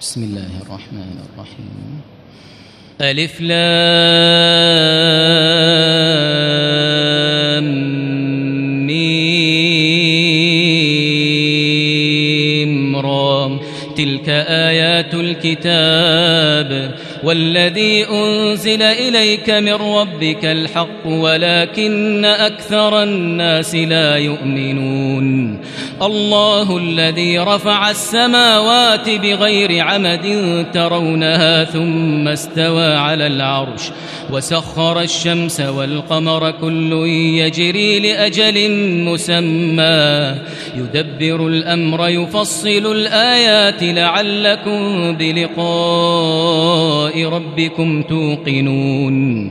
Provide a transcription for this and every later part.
بسم الله الرحمن الرحيم. ألف لام ميم را تلك آيات الكتاب والذي أنزل إليك من ربك الحق ولكن أكثر الناس لا يؤمنون. الله الذي رفع السماوات بغير عمد ترونها ثم استوى على العرش وسخر الشمس والقمر كل يجري لأجل مسمى. يدبر الأمر يفصل الآيات لعلكم بلقاء. ربكم توقنون.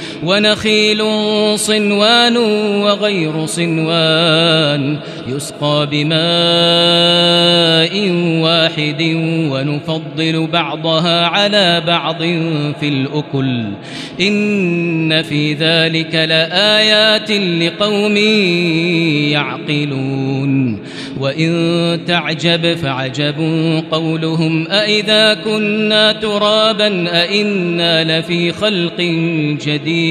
ونخيل صنوان وغير صنوان يسقى بماء واحد ونفضل بعضها على بعض في الأكل. إن في ذلك لآيات لقوم يعقلون. وإن تعجب فعجب قولهم أئذا كنا ترابا أئنا لفي خلق جديد.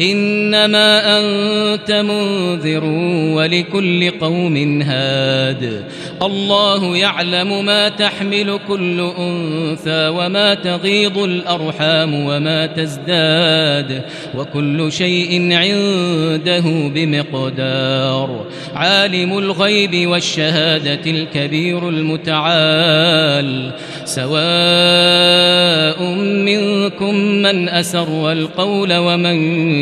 إنما أنت منذر ولكل قوم هاد. الله يعلم ما تحمل كل أنثى وما تغيض الأرحام وما تزداد. وكل شيء عنده بمقدار. عالم الغيب والشهادة الكبير المتعال. سواء منكم من أسر القول ومن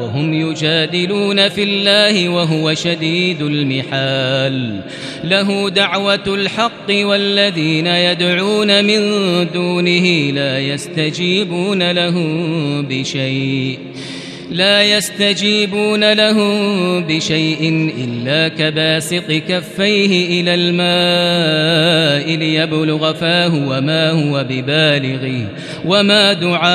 وهم يجادلون في الله وهو شديد المحال. له دعوة الحق والذين يدعون من دونه لا يستجيبون لهم بشيء. لا يستجيبون لهم بشيء إلا كباسط كفيه إلى الماء ليبلغ فاه وما هو ببالغه وما دعاء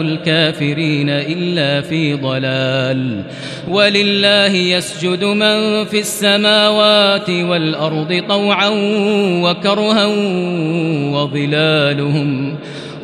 الكافرين إلا في ضلال. ولله يسجد من في السماوات والأرض طوعا وكرها وظلالهم.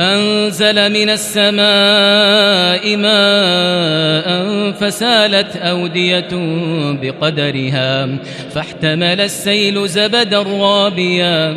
أنزل من السماء ماء فسالت أودية بقدرها فاحتمل السيل زبدا رابيا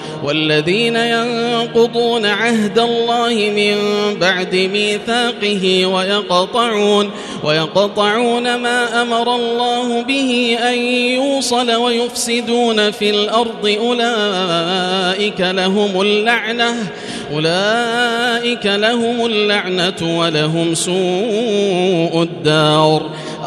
والذين ينقضون عهد الله من بعد ميثاقه ويقطعون ويقطعون ما أمر الله به أن يوصل ويفسدون في الأرض أولئك لهم اللعنة أولئك لهم اللعنة ولهم سوء الدار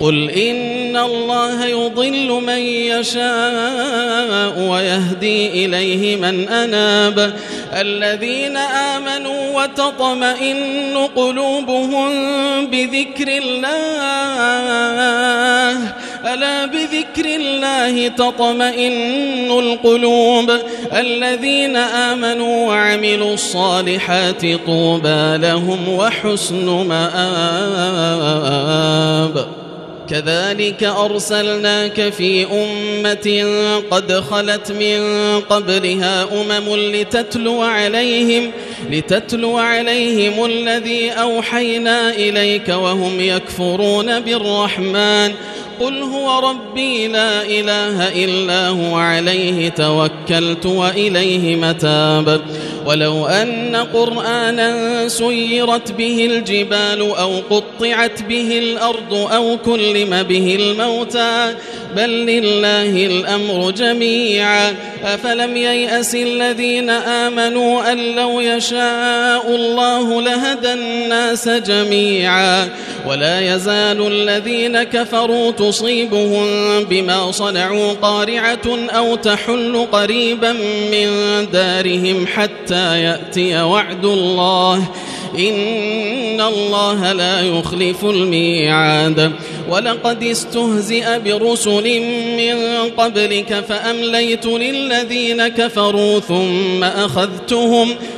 قل إن الله يضل من يشاء ويهدي إليه من أناب. الذين آمنوا وتطمئن قلوبهم بذكر الله. ألا بذكر الله تطمئن القلوب. الذين آمنوا وعملوا الصالحات طوبى لهم وحسن مآب. كذلك أرسلناك في أمة قد خلت من قبلها أمم لتتلو عليهم لتتلو عليهم الذي أوحينا إليك وهم يكفرون بالرحمن قل هو ربي لا إله إلا هو عليه توكلت وإليه متاب. ولو أن قرآنا سيرت به الجبال أو قطعت به الأرض أو كلم به الموتى بل لله الأمر جميعا أفلم ييأس الذين آمنوا أن لو يشاء الله لهدى الناس جميعا ولا يزال الذين كفروا تصيبهم بما صنعوا قارعة أو تحل قريبا من دارهم حتى يأتي وعد الله إن الله لا يخلف الميعاد. ولقد استهزئ برسل من قبلك فأمليت للذين كفروا ثم أخذتهم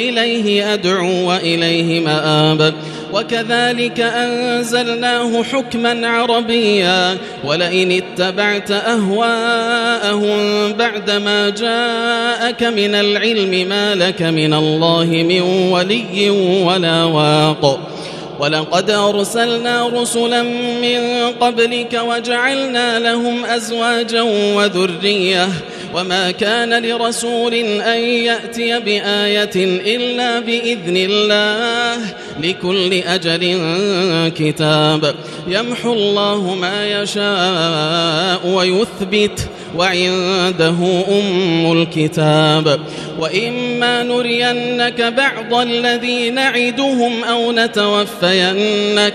إليه أدعو وإليه مآب. وكذلك أنزلناه حكما عربيا. ولئن اتبعت أهواءهم بعدما جاءك من العلم ما لك من الله من ولي ولا واق. ولقد أرسلنا رسلا من قبلك وجعلنا لهم أزواجا وذرية. وما كان لرسول أن يأتي بآية إلا بإذن الله لكل أجل كتاب يمحو الله ما يشاء ويثبت وعنده أم الكتاب وإما نرينك بعض الذي نعدهم أو نتوفينك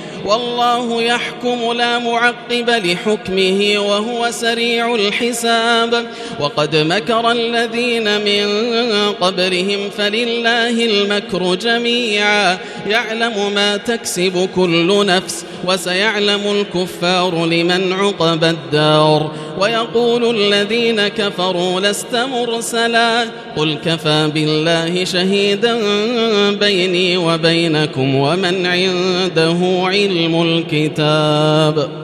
والله يحكم لا معقب لحكمه وهو سريع الحساب. وقد مكر الذين من قبلهم فلله المكر جميعا. يعلم ما تكسب كل نفس وسيعلم الكفار لمن عقب الدار. ويقول الذين كفروا لست مرسلا. قل كفى بالله شهيدا بيني وبينكم ومن عنده علم الكتاب.